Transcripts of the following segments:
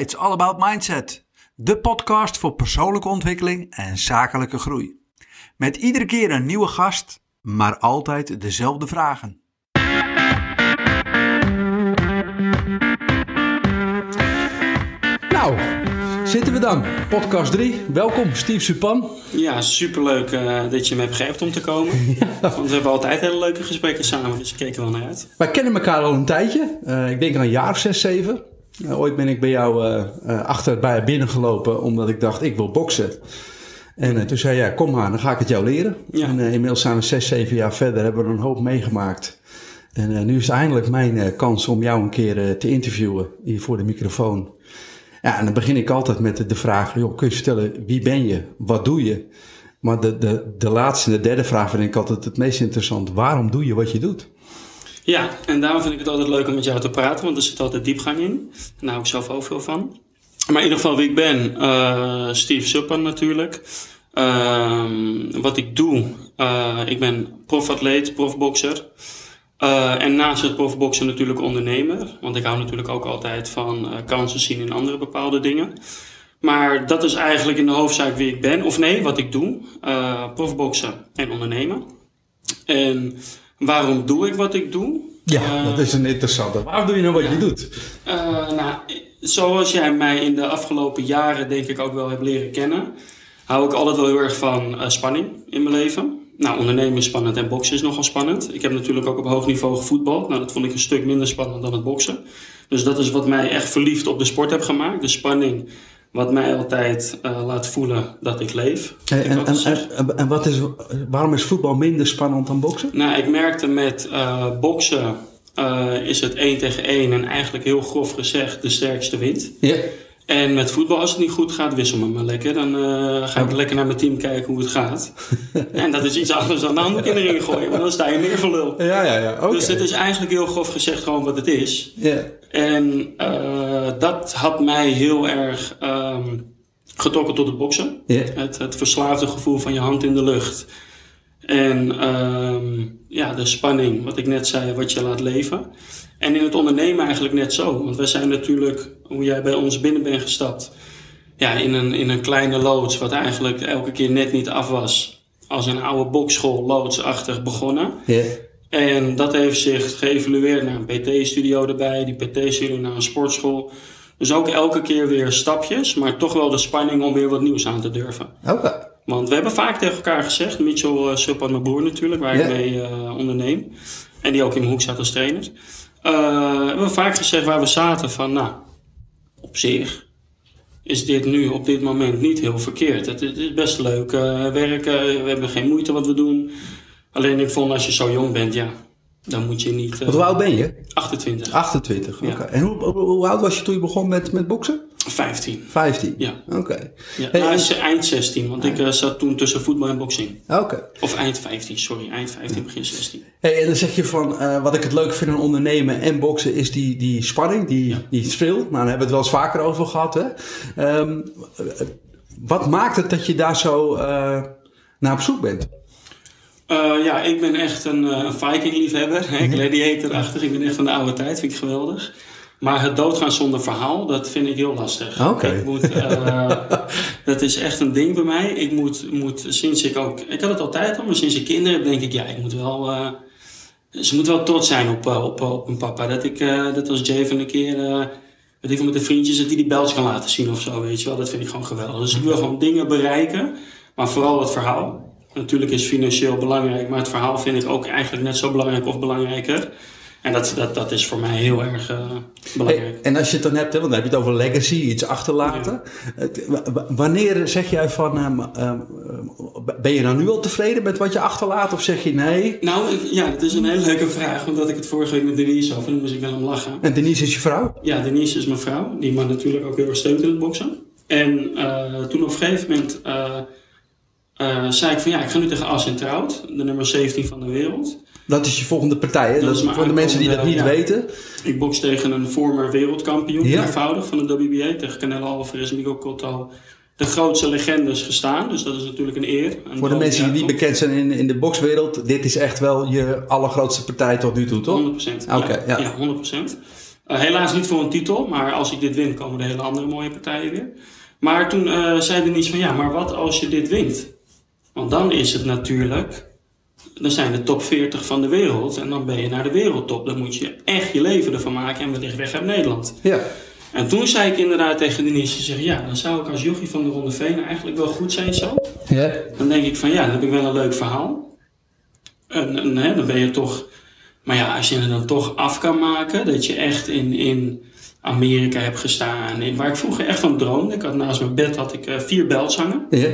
It's All About Mindset, de podcast voor persoonlijke ontwikkeling en zakelijke groei. Met iedere keer een nieuwe gast, maar altijd dezelfde vragen. Nou, zitten we dan. Podcast 3. Welkom, Steve Supan. Ja, superleuk uh, dat je me hebt gegeven om te komen. Want we hebben altijd hele leuke gesprekken samen, dus ik keek er wel naar uit. Wij kennen elkaar al een tijdje. Uh, ik denk al een jaar of zes, zeven. Ooit ben ik bij jou achter bij binnengelopen omdat ik dacht, ik wil boksen. En toen zei jij, kom maar, dan ga ik het jou leren. Ja. En inmiddels zijn we zes, zeven jaar verder, hebben we een hoop meegemaakt. En nu is eindelijk mijn kans om jou een keer te interviewen hier voor de microfoon. Ja, en dan begin ik altijd met de vraag, joh, kun je vertellen, wie ben je? Wat doe je? Maar de, de, de laatste en de derde vraag vind ik altijd het meest interessant. Waarom doe je wat je doet? Ja, en daarom vind ik het altijd leuk om met jou te praten, want er zit altijd diepgang in. Daar hou ik zelf ook veel van. Maar in ieder geval wie ik ben, uh, Steve Suppan natuurlijk. Uh, wat ik doe, uh, ik ben profatleet, profbokser. Uh, en naast het profboksen natuurlijk ondernemer. Want ik hou natuurlijk ook altijd van kansen zien in andere bepaalde dingen. Maar dat is eigenlijk in de hoofdzaak wie ik ben. Of nee, wat ik doe. Profboksen en ondernemen. En waarom doe ik wat ik doe? Ja, dat is een interessante. Waarom doe je nou wat je doet? nou, zoals jij mij in de afgelopen jaren denk ik ook wel hebt leren kennen... hou ik altijd wel heel erg van spanning in mijn leven. Nou, ondernemen is spannend en boksen is nogal spannend. Ik heb natuurlijk ook op hoog niveau gevoetbald. Nou, dat vond ik een stuk minder spannend dan het boksen. Dus dat is wat mij echt verliefd op de sport heb gemaakt. De spanning, wat mij altijd uh, laat voelen dat ik leef. En, en, en, en, wat is, waarom is voetbal minder spannend dan boksen? Nou, ik merkte met uh, boksen uh, is het één tegen één en eigenlijk heel grof gezegd de sterkste wint. Ja. En met voetbal, als het niet goed gaat, wissel me maar lekker. Dan uh, ga ik lekker naar mijn team kijken hoe het gaat. en dat is iets anders dan de handdoek in de ring gooien. Want dan sta je meer voor lul. Ja, ja, ja. Okay. Dus het is eigenlijk heel grof gezegd gewoon wat het is. Ja. En uh, dat had mij heel erg um, getrokken tot het boksen. Het, het verslaafde gevoel van je hand in de lucht. En um, ja, de spanning, wat ik net zei, wat je laat leven. En in het ondernemen eigenlijk net zo. Want wij zijn natuurlijk, hoe jij bij ons binnen bent gestapt, ja, in een, in een kleine loods, wat eigenlijk elke keer net niet af was. Als een oude bokschool loodsachtig begonnen. Yeah. En dat heeft zich geëvalueerd naar een PT-studio erbij, die PT-studio naar een sportschool. Dus ook elke keer weer stapjes, maar toch wel de spanning om weer wat nieuws aan te durven. Oké. Okay. Want we hebben vaak tegen elkaar gezegd, Mitchell uh, Suppan, mijn broer natuurlijk, waar yeah. ik mee uh, onderneem. En die ook in mijn hoek zat als trainer. Hebben we vaak gezegd waar we zaten van, nou, op zich is dit nu op dit moment niet heel verkeerd. Het, is best leuk uh, werken, we hebben geen moeite wat we doen. Alleen ik vond als je zo jong bent, ja, dan moet je niet... Uh, Wat hoe oud ben je? 28. 28, oké. Okay. Ja. En hoe, hoe, hoe, oud was je toen je begon met, met boksen? 15. 15? Ja. Oké. Okay. Ja, hey, nou, is eind 16, want ik uh, zat toen tussen voetbal en boksing. Oké. Okay. Of eind 15, sorry. Eind 15, begin 16. Hey, en dan zeg je van, uh, wat ik het leuk vind aan ondernemen en boksen is die, die spanning, die, ja. die thrill. Nou, daar hebben we het wel eens vaker over gehad. Hè? Um, wat maakt het dat je daar zo uh, naar op zoek bent? Uh, ja, ik ben echt een, uh, een Viking-liefhebber. Gladiator-achtig. Ik ben echt van de oude tijd. Vind ik geweldig. Maar het doodgaan zonder verhaal, dat vind ik heel lastig. Okay. Moet, uh, dat is echt een ding bij mij. Ik moet, moet sinds ik ook... Ik had het altijd al, maar sinds ik kinderen heb, denk ik... Ja, ik moet wel... Ze moet wel trots zijn op, op, op een papa. Dat ik, dat als Jay van een keer... weet ik veel, met de vriendjes, dat die die belts kan laten zien of zo, weet je wel. Dat vind ik gewoon geweldig. Dus ik wil gewoon dingen bereiken. Maar vooral het verhaal. Natuurlijk is financieel belangrijk, maar het verhaal vind ik ook eigenlijk net zo belangrijk of belangrijker. En dat, dat, dat is voor mij heel erg uh, belangrijk. Hey, en als je het dan hebt, want dan heb je het over legacy, iets achterlaten. Ja. Wanneer zeg jij van, um, um, ben je nou nu al tevreden met wat je achterlaat? Of zeg je nee? Nou, ja, dat is een hele leuke vraag. Omdat ik het vorige week met Denise over, dan moest ik wel om lachen. En Denise is je vrouw? Ja, Denise is mijn vrouw. Die me natuurlijk ook heel erg steunt in het boksen. En uh, toen op een gegeven moment... Uh, zei ik van ja, ik ga nu tegen As in Trout, de nummer 17 van de wereld. Dat is je volgende partij, hè? Dat, dat is voor de mensen die dat niet ja. weten. Ik boks tegen een former wereldkampioen, ja. eenvoudig, van de WBA. Tegen Canelo Alvarez en Miguel Cotto. De grootste legendes gestaan, dus dat is natuurlijk een eer. Voor de mensen die niet bekend zijn in, in de bokswereld, dit is echt wel je allergrootste partij tot nu toe, toch? 100%. Oké, okay, ja. ja. 100%. helaas niet voor een titel, maar als ik dit win, komen de hele andere mooie partijen weer. Maar toen uh, zei Denise van ja, maar wat als je dit wint? Want dan is het natuurlijk, dan zijn de top 40 van de wereld en dan ben je naar de wereldtop. Dan moet je echt je leven ervan maken en wellicht weg uit Nederland. Ja. En toen zei ik inderdaad tegen Denise, zeg, ja, dan zou ik als jochie van de Ronde Venen eigenlijk wel goed zijn zo. Ja. Dan denk ik van ja, dan heb ik wel een leuk verhaal. En, en hè, dan ben je toch, maar ja, als je het dan toch af kan maken, dat je echt in, in Amerika hebt gestaan, in, waar ik vroeger echt van droomde. Ik had naast mijn bed had ik uh, vier belts hangen. Ja.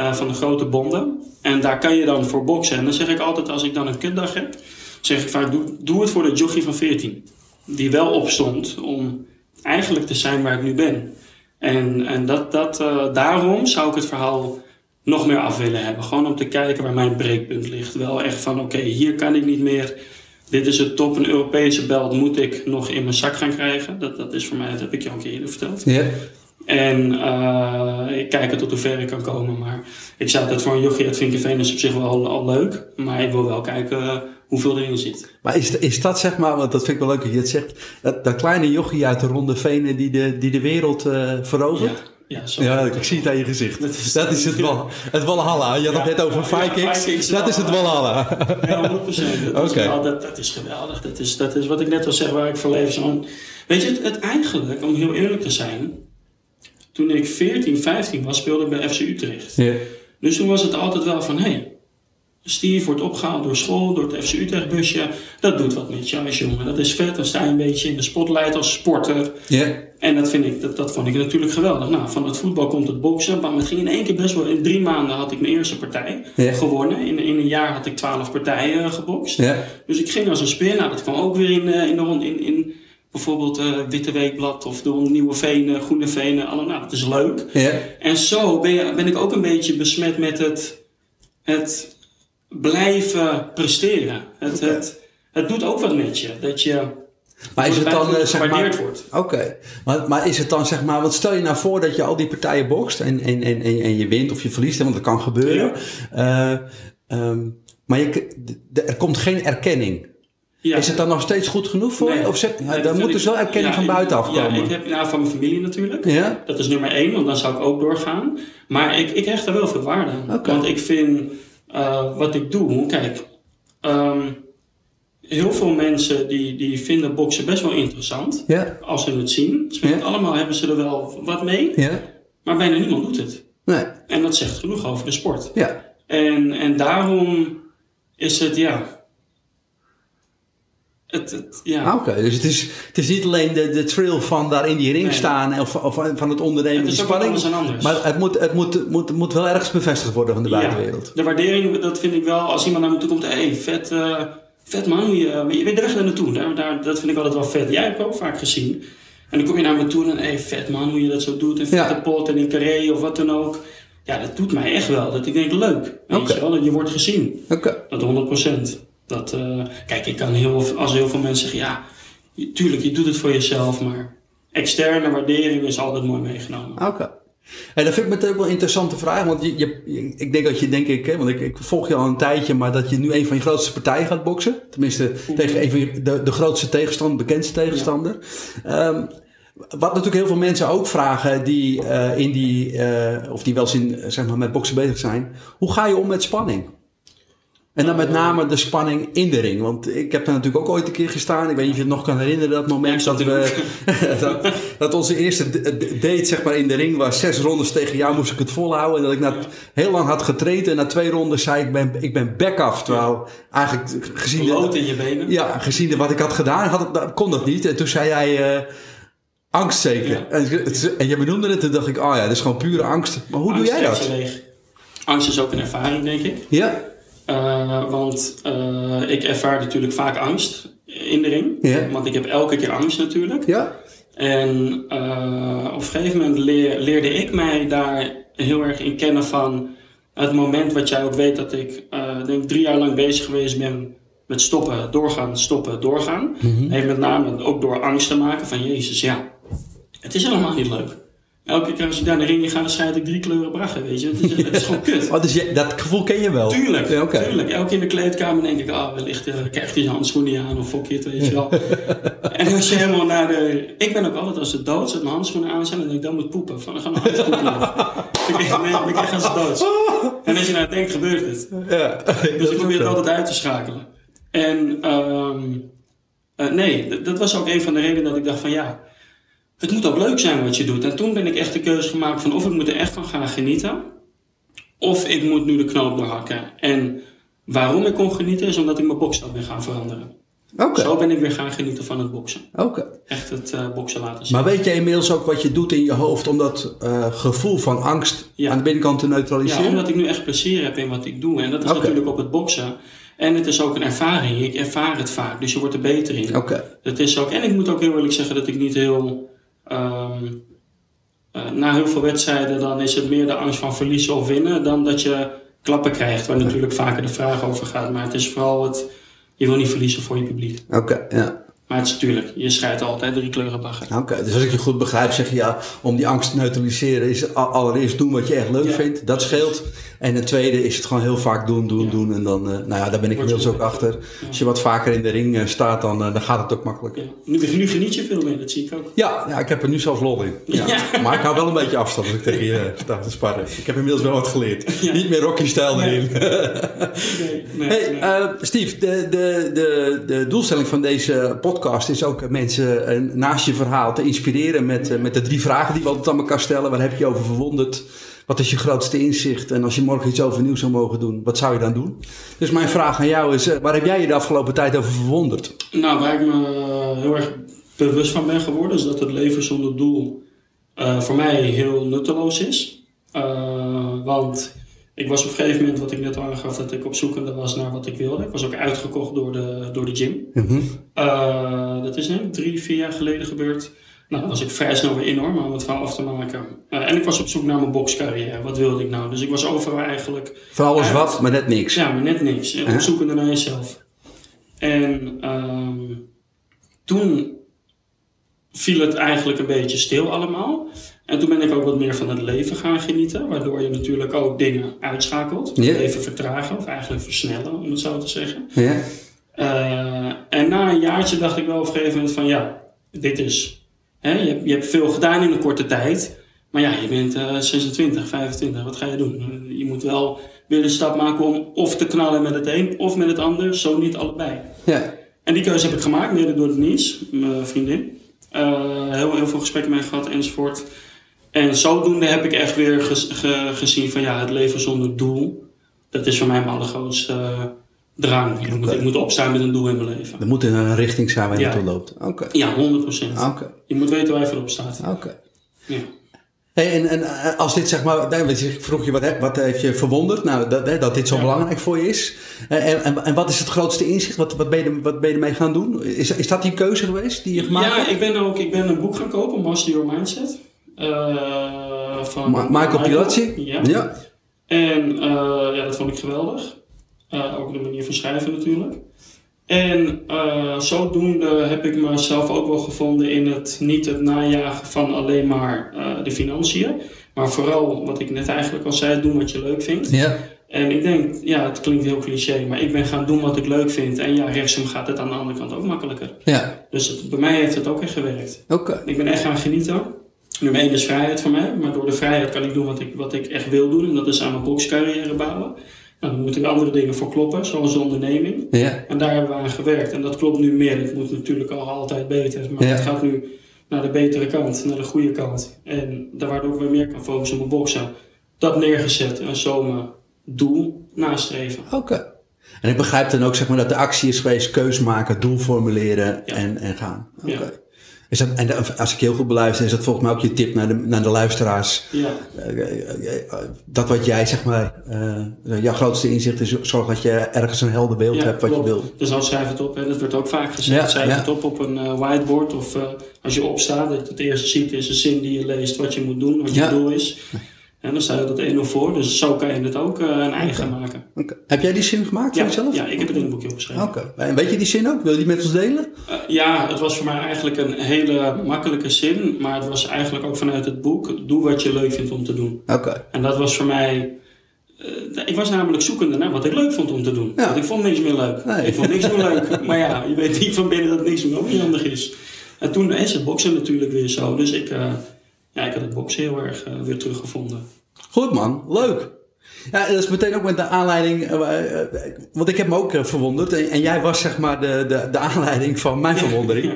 Uh, van de grote bonden. En daar kan je dan voor boksen. En dan zeg ik altijd, als ik dan een kutdag heb, zeg ik vaak, doe, doe het voor de jochie van 14. Die wel opstond om eigenlijk te zijn waar ik nu ben. En, en dat, dat, uh, daarom zou ik het verhaal nog meer af willen hebben. Gewoon om te kijken waar mijn breekpunt ligt. Wel echt van, oké, hier kan ik niet meer. Dit is het top. Een Europese belt moet ik nog in mijn zak gaan krijgen. Dat, dat is voor mij, dat heb ik je al een keer eerder verteld. Ja. En uh, ik kijk tot hoe ver ik kan komen. Maar ik zou dat voor een jochie uit Vinkenveen is op zich wel al, leuk. Maar ik wil wel kijken uh, hoeveel erin zit. Maar is, is dat zeg maar, want dat vind ik wel leuk dat je het zegt. Dat, dat kleine jochie uit de Ronde Venen die de, die de wereld uh, verovert? Ja. Ja, zo. ja, ik zie het aan je gezicht. Dat is, dat is het, wal, het Walhalla. Je had Ja. het net over Vikings. Dat is het Walhalla. Ja, 100%. Dat, is wel- dat, dat is geweldig. Dat is, dat is wat ik net al zeg, waar ik voor leef. Zo'n- Weet je, het, het eigenlijk, om heel eerlijk te zijn... Toen ik 14, 15 was, speelde ik bij FC Utrecht. Ja. Dus toen was het altijd wel van... Hey, Steve wordt opgehaald door school, door het FC Utrecht busje. Dat doet wat met je als jongen. Dat is vet. Dan sta je een beetje in de spotlight als sporter. Ja. En dat, vind ik, dat, dat vond ik natuurlijk geweldig. Nou, van het voetbal komt het boksen. Maar het ging in één keer best wel... In drie maanden had ik mijn eerste partij gewonnen. In, in een jaar had ik twaalf partijen gebokst. Ja. Dus ik ging als een speer. Nou, dat kwam ook weer in, eh, in, de, rond- in, in bijvoorbeeld eh, Witte Weekblad of de Nieuwe Venen, Groene Venen. Alle, nou, dat is leuk. Ja. En zo ben, je, ben ik ook een beetje besmet met het, het blijven presteren. Het, het, het doet ook wat met je. Dat je Maar is het dan, eh, zeg maar... wordt. Oké, maar, maar is het dan zeg maar, want stel je nou voor dat je al die partijen bokst en, en, en, en, je wint of je verliest, want dat kan gebeuren. Eh, ehm, maar je, er komt geen erkenning. Ja. Is het dan nog steeds goed genoeg voor je? Of ja, Nee, dan moet vind dus wel erkenning ja, van buitenaf komen. Ja, ik heb ja, van mijn familie natuurlijk. Ja? Dat is nummer één, want dan zou ik ook doorgaan. Maar ik, ik hecht er wel veel waarde aan. Want ik vind uh, wat ik doe, kijk, um, heel veel mensen die, die vinden boksen best wel interessant. Ja? Als ze het zien. Ja. Allemaal hebben ze er wel wat mee, Ja? maar bijna niemand doet het. Nee. En dat zegt genoeg over de sport. Ja. En, en daarom is het, ja. Het, het, ja. Ah, Oké, dus het is, het is niet alleen de, de thrill van daar in die ring Nee. staan of, of van het ondernemen, Het is spanning. anders en anders. Maar het moet, het, moet, moet, moet wel ergens bevestigd worden van de buitenwereld. Ja, de waardering, dat vind ik wel, als iemand naar me toe komt, hé, hey, vet, eh, vet man, je, je weet de weg daar naartoe. Daar, daar, dat vind ik altijd wel vet. Jij hebt het ook vaak gezien. En dan kom je naar me toe en, hé, hey, vet man, hoe je dat zo doet. En Ja. vette pot en in carré of wat dan ook. Ja, dat doet mij echt wel. Dat ik denk, leuk. Weet je wel, dat je wordt gezien. Oké. Dat 100%. Dat, eh, kijk, ik kan heel, als heel veel mensen zeggen, ja, je- tuurlijk, je doet het voor jezelf, maar externe waardering is altijd mooi meegenomen. Oké. En dat vind ik meteen wel een interessante vraag. Want je, je, ik denk dat je, denk ik, hè, want ik, ik volg je al een tijdje, maar dat je nu een van je grootste partijen gaat boksen. Tenminste, tegen een van je, de, de grootste tegenstander, bekendste tegenstander. Ehm, wat natuurlijk heel veel mensen ook vragen die eh, in die, eh, of die wel eens in, zeg maar, met boksen bezig zijn. Hoe ga je om met spanning? En dan met name de spanning in de ring. Want ik heb er natuurlijk ook ooit een keer gestaan. Ik weet niet of je het nog kan herinneren, dat moment Ja, dat we. dat, dat onze eerste date zeg maar, in de ring was. Zes rondes tegen jou moest ik het volhouden. En dat ik na, heel lang had getraind. En na twee rondes zei ik: ben, ik ben back af. Terwijl eigenlijk gezien. de- Lood in je benen. ja, gezien de- wat ik had gedaan, had kon dat niet. En toen zei jij. eh, Angst zeker. Ja. En, het- en je benoemde het, toen dacht ik, oh ja, dat is gewoon pure angst. Maar hoe Angst doe jij dat? Angst is ook een ervaring, denk ik. Ja, Uh, want uh, ik ervaar natuurlijk vaak angst in de ring. Want ik heb elke keer angst natuurlijk. ja, En uh, op een gegeven moment leer, leerde ik mij daar heel erg in kennen van het moment wat jij ook weet dat ik denk drie jaar lang bezig geweest ben met stoppen, doorgaan, stoppen, doorgaan. Mhm. Heeft met name ook door angst te maken van Jezus, ja, het is helemaal niet leuk. Elke keer als ik naar ring ga, dan schijt ik drie kleuren braggen, weet je. Het is, het is gewoon kut. Oh, dus je, dat gevoel ken je wel? Tuurlijk, Ja, tuurlijk. Elke keer in de kleedkamer denk ik, ah, wellicht uh, krijgt hij zijn handschoenen niet aan of je het, weet je wel. en als je helemaal naar de... Ik ben ook altijd, als ze dood zijn, mijn handschoenen aan zijn, dan denk ik, dan moet poepen. Van, dan gaan mijn handschoenen denk ik, nee, dan gaan ze dood. En als je nou denkt, gebeurt het. Ja. Dus ik probeer het altijd uit te schakelen. En um, uh, nee, dat was ook een van de redenen dat ik dacht van ja, het moet ook leuk zijn wat je doet. En toen ben ik echt de keuze gemaakt van of ik moet er echt van gaan genieten, of ik moet nu de knoop doorhakken. En waarom ik kon genieten is omdat ik mijn bokstap ben gaan veranderen. Okay. Zo ben ik weer gaan genieten van het boksen. Okay. Echt het uh, boksen laten zien. Maar weet je inmiddels ook wat je doet in je hoofd om dat uh, gevoel van angst ja. aan de binnenkant te neutraliseren? Ja, omdat ik nu echt plezier heb in wat ik doe. En dat is okay. natuurlijk op het boksen. En het is ook een ervaring. Ik ervaar het vaak, dus je wordt er beter in. Oké. Het is ook, en ik moet ook heel eerlijk zeggen dat ik niet heel. Um, uh, na heel veel wedstrijden, dan is het meer de angst van verliezen of winnen dan dat je klappen krijgt, waar natuurlijk vaker de vraag over gaat. Maar het is vooral het. Je wil niet verliezen voor je publiek. Oké, okay, ja. Maar het is natuurlijk, je scheidt altijd drie kleuren bagger. Oké, okay, dus als ik je goed begrijp, zeg je ja, om die angst te neutraliseren is allereerst doen wat je echt leuk Ja. vindt. Dat scheelt. En het tweede is het gewoon heel vaak doen, doen, Ja. doen. En dan, eh, nou ja, daar ben ik inmiddels ook achter. Als je wat vaker in de ring eh, staat, dan, eh, dan gaat het ook makkelijker. Nu, nu geniet je veel meer, dat zie ik ook. Ja, ja, ik heb er nu zelfs lol in. Maar ik hou wel een beetje afstand als ik tegen je sta te sparren. Ik heb inmiddels wel wat geleerd. Niet meer Rocky-stijl Nee. erin. Nee, nee, Hey, Steve, de, de, de, de doelstelling van deze podcast is ook mensen naast je verhaal te inspireren met, met de drie vragen die we altijd aan elkaar stellen. Waar heb je over verwonderd? Wat is je grootste inzicht? En als je morgen iets overnieuw zou mogen doen, wat zou je dan doen? Dus mijn vraag aan jou is, eh, waar heb jij je de afgelopen tijd over verwonderd? Nou, waar ik me eh, heel erg bewust van ben geworden, is dat het leven zonder doel eh, voor mij heel nutteloos is. Want ik was op een gegeven moment, wat ik net al aangaf, dat ik op zoekende was naar wat ik wilde. Ik was ook uitgekocht door de, door de gym. Mhm. Dat is ik drie, vier jaar geleden gebeurd. Nou, was ik vrij snel weer in hoor, maar om het verhaal af te maken. Eh, en ik was op zoek naar mijn bokscarrière. Wat wilde ik nou? Dus ik was overal eigenlijk Van alles wat, maar net niks. ja, maar net niks. Ja. op zoekende naar jezelf. En ehm, toen viel het eigenlijk een beetje stil allemaal. En toen ben ik ook wat meer van het leven gaan genieten. Waardoor je natuurlijk ook dingen uitschakelt. Ja. Even vertragen of eigenlijk versnellen, om het zo te zeggen. Eh, en na een jaartje dacht ik wel op een gegeven moment van ja, dit is... Hè, je, hebt, je hebt veel gedaan in een korte tijd. Maar ja, je bent eh, 26, 25, wat ga je doen? Eh, Je moet wel weer de stap maken om of te knallen met het een of met het ander, zo niet allebei. Ja. En die keuze heb ik gemaakt, mede door Denise, mijn vriendin. Eh, heel, heel veel gesprekken mee gehad enzovoort. En zodoende heb ik echt weer ge- gezien van ja, het leven zonder doel. Dat is voor mij mijn allergrootste eh, drang. Ik moet, ik moet opstaan met een doel in mijn leven. Er moet een richting zijn waar je Ja. naartoe loopt. Oké. Ja, 100%. Oké. Je moet weten waar je voor opstaat. Oké. Ja. Hey, en, en eh, als dit zeg maar, ik vroeg je wat, wat heeft je verwonderd? Nou, dat, dat dit zo Ja. belangrijk voor je is. Eh, En, en, en wat is het grootste inzicht? Wat, wat, ben je, wat ben je ermee gaan doen? Is, is dat die keuze geweest die je gemaakt Ja, hebt? ik ben ook ik ben een boek gaan kopen, Master Your Mindset. Eh, van Ma- Michael Pilatzi? Ja. Ja. En eh, ja, dat vond ik geweldig. Ook de manier van schrijven natuurlijk. En eh, zodoende heb ik mezelf ook wel gevonden in het niet het najagen van alleen maar eh, de financiën. Maar vooral wat ik net eigenlijk al zei, doen wat je leuk vindt. Ja. En ik denk, ja, het klinkt heel cliché, maar ik ben gaan doen wat ik leuk vind. En ja, rechtsom gaat het aan de andere kant ook makkelijker. Ja. Dus het- bij mij heeft het ook echt gewerkt. Oké. Ik ben echt gaan genieten. Nummer 1 is vrijheid voor mij, maar door de vrijheid kan ik doen wat ik, wat ik echt wil doen. En dat is aan mijn bokscarrière bouwen. Nou, dan moeten er andere dingen voor kloppen, zoals de onderneming. Ja. En daar hebben we aan gewerkt. En dat klopt nu meer. Het moet natuurlijk al altijd beter. Maar Ja. het gaat nu naar de betere kant, naar de goede kant. En daar waardoor ik weer meer kan focussen op mijn boksen. Dat neergezet en zo mijn doel nastreven. Oké. En ik begrijp dan ook zeg maar, dat de actie is geweest, keus maken, doel formuleren Ja. en, en gaan. Oké. Is dat, en de- als ik heel goed beluister, is dat volgens mij ook je tip naar de, naar de luisteraars. Ja, Eh, eh, eh, dat wat jij zeg maar, jouw grootste inzicht is, zorg dat je ergens een helder beeld Ja, hebt wat klopt. je wil. Dus dan schrijf het op. Hè. Dat wordt ook vaak gezegd. Ja, schrijf het op op een whiteboard. Of als je opstaat, dat het eerste ziet is een zin die je leest wat je moet doen, wat je doel is. En dan sta je dat 1-0 voor, dus zo kan je het ook uh, een eigen maken. Okay. Heb jij die zin gemaakt ja, voor jezelf? Ja, ik heb het in een boekje opgeschreven. Oké. En weet je die zin ook? Wil je die met ons delen? Uh, ja, het was voor mij eigenlijk een hele makkelijke zin, maar het was eigenlijk ook vanuit het boek: doe wat je leuk vindt om te doen. Oké. En dat was voor mij. Uh, ik was namelijk zoekende naar wat ik leuk vond om te doen. Ja. Want ik vond niks meer leuk. Nee. Ik vond niks meer leuk. Maar ja, je weet niet van binnen dat niks meer ook niet handig is. En toen is het boksen natuurlijk weer zo. Dus ik, ja, ik had het boksen heel erg weer teruggevonden. Goed man, leuk. Ja, dat is meteen ook met de aanleiding, uh, want ik heb me ook uh, verwonderd en, en, jij was zeg maar de, de, de aanleiding van mijn verwondering.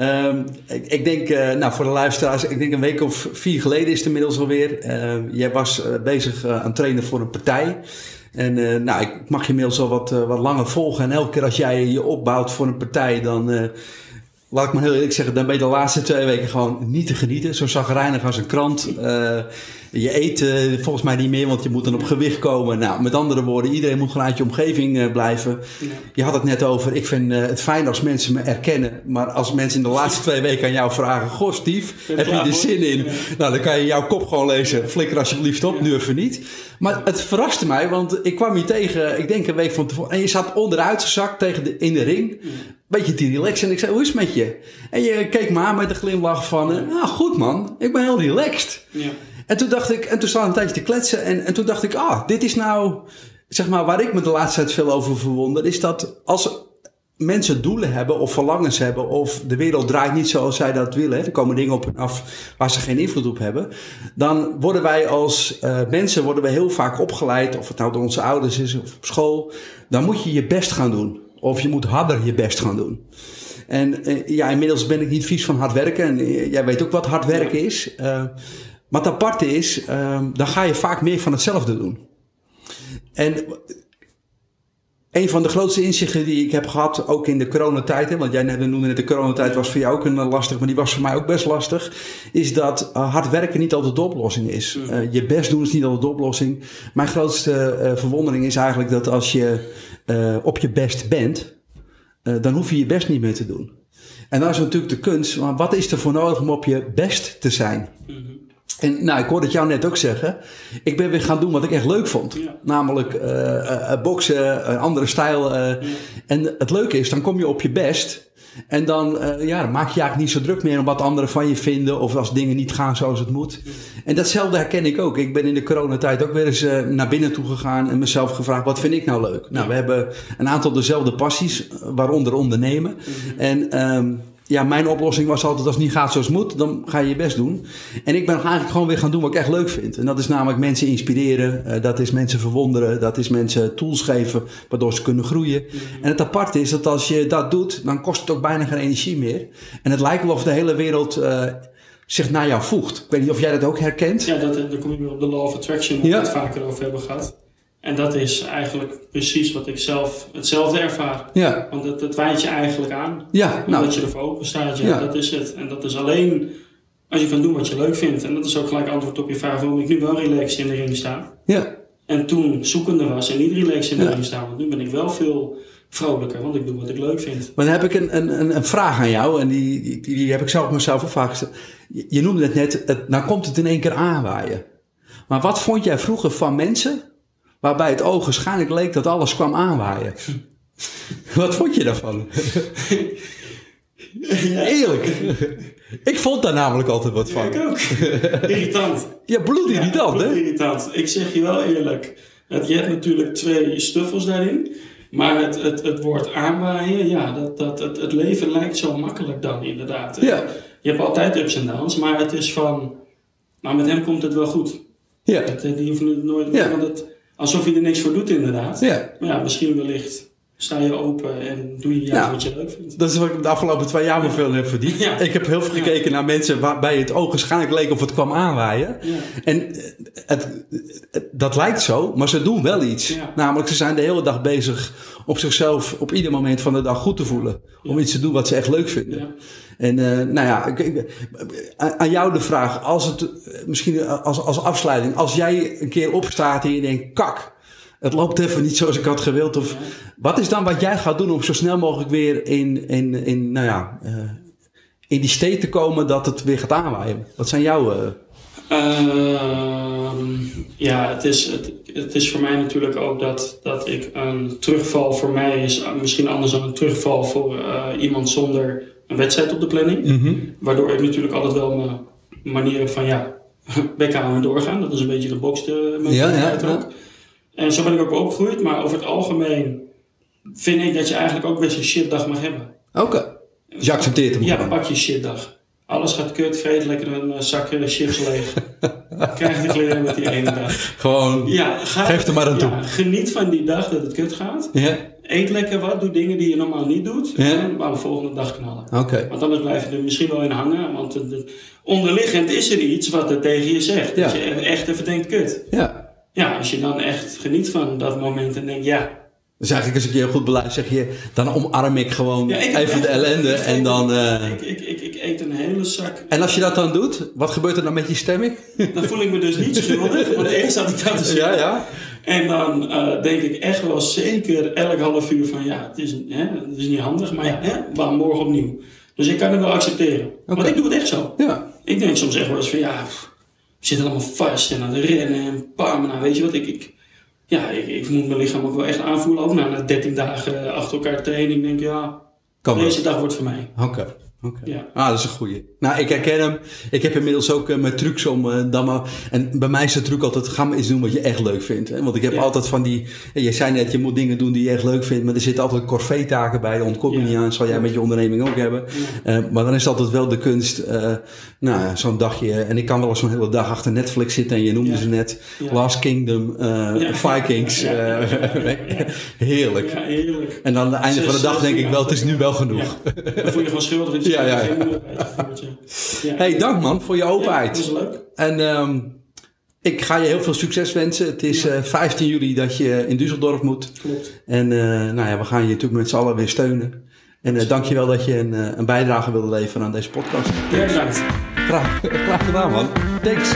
um, ik, ik, denk, uh, nou voor de luisteraars, ik denk een week of vier geleden is het inmiddels alweer. Ehm, jij was bezig aan het trainen voor een partij. En nou, ik mag je inmiddels al wat, wat langer volgen. En elke keer als jij je opbouwt voor een partij, dan laat ik maar heel eerlijk zeggen, dan ben je de laatste twee weken gewoon niet te genieten. Zo zagrijnig als een krant. Uh, je eet uh, volgens mij niet meer, want je moet dan op gewicht komen. Nou, met andere woorden, iedereen moet gewoon uit je omgeving uh, blijven. Ja. Je had het net over, ik vind het fijn als mensen me erkennen. Maar als mensen in de laatste twee weken aan jou vragen... Goh, Steve, heb je er zin in? Ja. Nou, dan kan je jouw kop gewoon lezen. Flikker alsjeblieft op, nu even niet. Maar het verraste mij, want ik kwam je tegen, ik denk een week van tevoren... En je zat onderuit gezakt tegen de, in de ring beetje te relaxen. En ik zei, hoe is het met je? En je keek me aan met een glimlach van, ah goed man, ik ben heel relaxed. Ja. En toen dacht ik, en toen staan we een tijdje te kletsen. En, en toen dacht ik, ah, dit is nou, zeg maar, waar ik me de laatste tijd veel over verwonder. Is dat als mensen doelen hebben of verlangens hebben of de wereld draait niet zoals zij dat willen, er komen dingen op en af waar ze geen invloed op hebben, dan worden wij als uh, mensen worden we heel vaak opgeleid, of het nou door onze ouders is of op school, dan moet je je best gaan doen. Of je moet harder je best gaan doen. En uh, ja, inmiddels ben ik niet vies van hard werken. En uh, jij weet ook wat hard werken is. Uh, maar het aparte is, dan ga je vaak meer van hetzelfde doen. En een van de grootste inzichten die ik heb gehad, ook in de coronatijd, hè, want jij net noemde net de coronatijd was voor jou ook een lastig, maar die was voor mij ook best lastig, is dat hard werken niet altijd de oplossing is. Uh, je best doen is niet altijd de oplossing. Mijn grootste uh, verwondering is eigenlijk dat als je op je best bent, dan hoef je je best niet meer te doen. En dan is natuurlijk de kunst, maar wat is er voor nodig om op je best te zijn? Mm -hmm. En nou, ik hoorde het jou net ook zeggen. Ik ben weer gaan doen wat ik echt leuk vond. Ja. Namelijk uh, uh, boksen, een andere stijl. Ja. En het leuke is, dan kom je op je best. En dan, ja, dan maak je eigenlijk niet zo druk meer om wat anderen van je vinden. Of als dingen niet gaan zoals het moet. En datzelfde herken ik ook. Ik ben in de coronatijd ook weer eens naar binnen toe gegaan. En mezelf gevraagd, wat vind ik nou leuk? Nou, we hebben een aantal dezelfde passies. Waaronder ondernemen. En... Um, ja, mijn oplossing was altijd: als het niet gaat zoals het moet, dan ga je je best doen. En ik ben eigenlijk gewoon weer gaan doen wat ik echt leuk vind. En dat is namelijk mensen inspireren, uh, dat is mensen verwonderen, dat is mensen tools geven waardoor ze kunnen groeien. En het aparte is dat als je dat doet, dan kost het ook bijna geen energie meer. En het lijkt wel of de hele wereld. Uh, zich naar jou voegt. Ik weet niet of jij dat ook herkent. Ja, dat, dan kom je weer op de Law of Attraction, waar ja. we het vaker over hebben gehad. En dat is eigenlijk precies wat ik zelf hetzelfde ervaar. Ja. Want het, het wijdt je eigenlijk aan. Ja, nou. Dat je ervoor open staat. Ja, ja, dat is het. En dat is alleen als je kan doen wat je leuk vindt. En dat is ook gelijk antwoord op je vraag waarom ik nu wel relaxed in de ring sta. Ja. En toen zoekende was en niet relaxed in de ja. ring sta. Want nu ben ik wel veel vrolijker, want ik doe wat ik leuk vind. Maar dan heb ik een, een, een vraag aan jou. En die, die, die heb ik zelf mezelf ook vaak gesteld. Je, je noemde het net, het, nou komt het in één keer aanwaaien. Maar wat vond jij vroeger van mensen waarbij het oog waarschijnlijk leek dat alles kwam aanwaaien. Wat vond je daarvan? Ja. Eerlijk. Ik vond daar namelijk altijd wat van. Ja, ik ook. Irritant. Ja, bloedirritant, ja, hè? Irritant. Ik zeg je wel eerlijk. Je hebt natuurlijk twee stuffels daarin. Maar het, het, het woord aanwaaien, ja, dat, dat, het, het leven lijkt zo makkelijk dan inderdaad. Ja. Je hebt altijd ups en downs, maar het is van... Nou, met hem komt het wel goed. Ja. Het, die hoeft nooit... Ja. Want het, Alsof je er niks voor doet, inderdaad. Ja. Maar ja, misschien wellicht sta je open en doe je juist wat je leuk vindt. Dat is wat ik de afgelopen twee jaar me veel heb verdiend. Ja. Ik heb heel veel gekeken naar mensen waarbij het oog waarschijnlijk leek of het kwam aanwaaien. Ja. En eh, het, het, dat lijkt zo, maar ze doen wel iets. Namelijk, ze zijn de hele dag bezig op zichzelf op ieder moment van de dag goed te voelen. Om iets te doen wat ze echt leuk vinden. En uh, nou ja, ik, ik, aan jou de vraag, als het misschien als, als afsluiting, als jij een keer opstaat en je denkt, kak, het loopt even niet zoals ik had gewild. Of, wat is dan wat jij gaat doen om zo snel mogelijk weer in, in, in, nou ja, uh, in die state te komen dat het weer gaat aanwaaien? Wat zijn jouw... Ehm, ja, het is, het, het is voor mij natuurlijk ook dat, dat ik een terugval voor mij is misschien anders dan een terugval voor eh, iemand zonder een wedstrijd op de planning. Mhm. Waardoor ik natuurlijk altijd wel mijn manier heb van ja, bek houden en doorgaan. Dat is een beetje de bokste mentaliteit Ja, ja, ook. En zo ben ik ook opgegroeid, maar over het algemeen vind ik dat je eigenlijk ook best een shitdag mag hebben. Oké. Dus je accepteert hem Ja, gewoon. pak je shitdag. Alles gaat kut, vreet lekker een eh, zak eh, chips leeg. Krijg de kleren met die ene dag. Gewoon. Ja, ga, Geef er maar aan toe. ja, Geniet van die dag dat het kut gaat. Ja. Eet lekker wat, doe dingen die je normaal niet doet. Ja. En maar de volgende dag knallen. Oké. Want anders blijf je er misschien wel in hangen. Want de- de- onderliggend is er iets wat er tegen je zegt. Dat Ja. je echt even denkt, kut. Ja. Ja, als je dan echt geniet van dat moment en denkt, ja, Dus eigenlijk als ik je heel goed beluister, zeg je, dan omarm ik gewoon Ja, ik heb even de ellende ik- en dan... eh, ik, ik eet een hele zak. En als je dat dan doet, wat gebeurt er dan met je stemming? Dan voel ik me dus niet schuldig. Want eerst had ik dat te zeggen. Ja, ja. En dan eh, denk ik echt wel zeker elk half uur van ja, het is, hè, het is niet handig, maar ja, hè, maar morgen opnieuw. Dus ik kan het wel accepteren. Want ik doe het echt zo. Ja. Ik denk soms echt wel eens van ja, pff, we zitten allemaal vast en aan het rennen en pam. Nou, weet je wat, ik, ik, ja, ik, ik moet mijn lichaam ook wel echt aanvoelen. Ook nou, na 13 dagen achter elkaar trainen. Ik denk ja, Kan wel. deze dag wordt voor mij. Oké. Oké. Ja. Ah, dat is een goeie. Nou, ik herken hem. Ik heb inmiddels ook eh, mijn trucs om eh, dan maar... En bij mij is de truc altijd, ga maar eens doen wat je echt leuk vindt. Hè? Want ik heb Ja. altijd van die... Je zei net, je moet dingen doen die je echt leuk vindt. Maar er zitten altijd corvée-taken bij. Daar ontkom je Ja. niet aan. Zal jij met je onderneming ook hebben. Eh, maar dan is het altijd wel de kunst... eh, nou, ja, zo'n dagje... En ik kan wel eens zo'n hele dag achter Netflix zitten. En je noemde Ja. ze net. Ja. Last Kingdom, eh, Ja. Vikings. Eh. Heerlijk. Ja, heerlijk. En dan aan het einde van de dag denk ik wel, het is nu wel genoeg. Ja. Dan voel je gewoon schuldig. Dat Ja, ja, ja. ja. Ja. Hey, dank man voor je Ja, openheid. dat is leuk. En ehm, ik ga je heel veel succes wensen. Het is eh, 15 juli dat je in Düsseldorf moet. Klopt. En eh, nou ja, we gaan je natuurlijk met z'n allen weer steunen. En eh dank je wel dat je een, eh, een bijdrage wilde leveren aan deze podcast. Ja, bedankt. Graag, graag gedaan man. Thanks.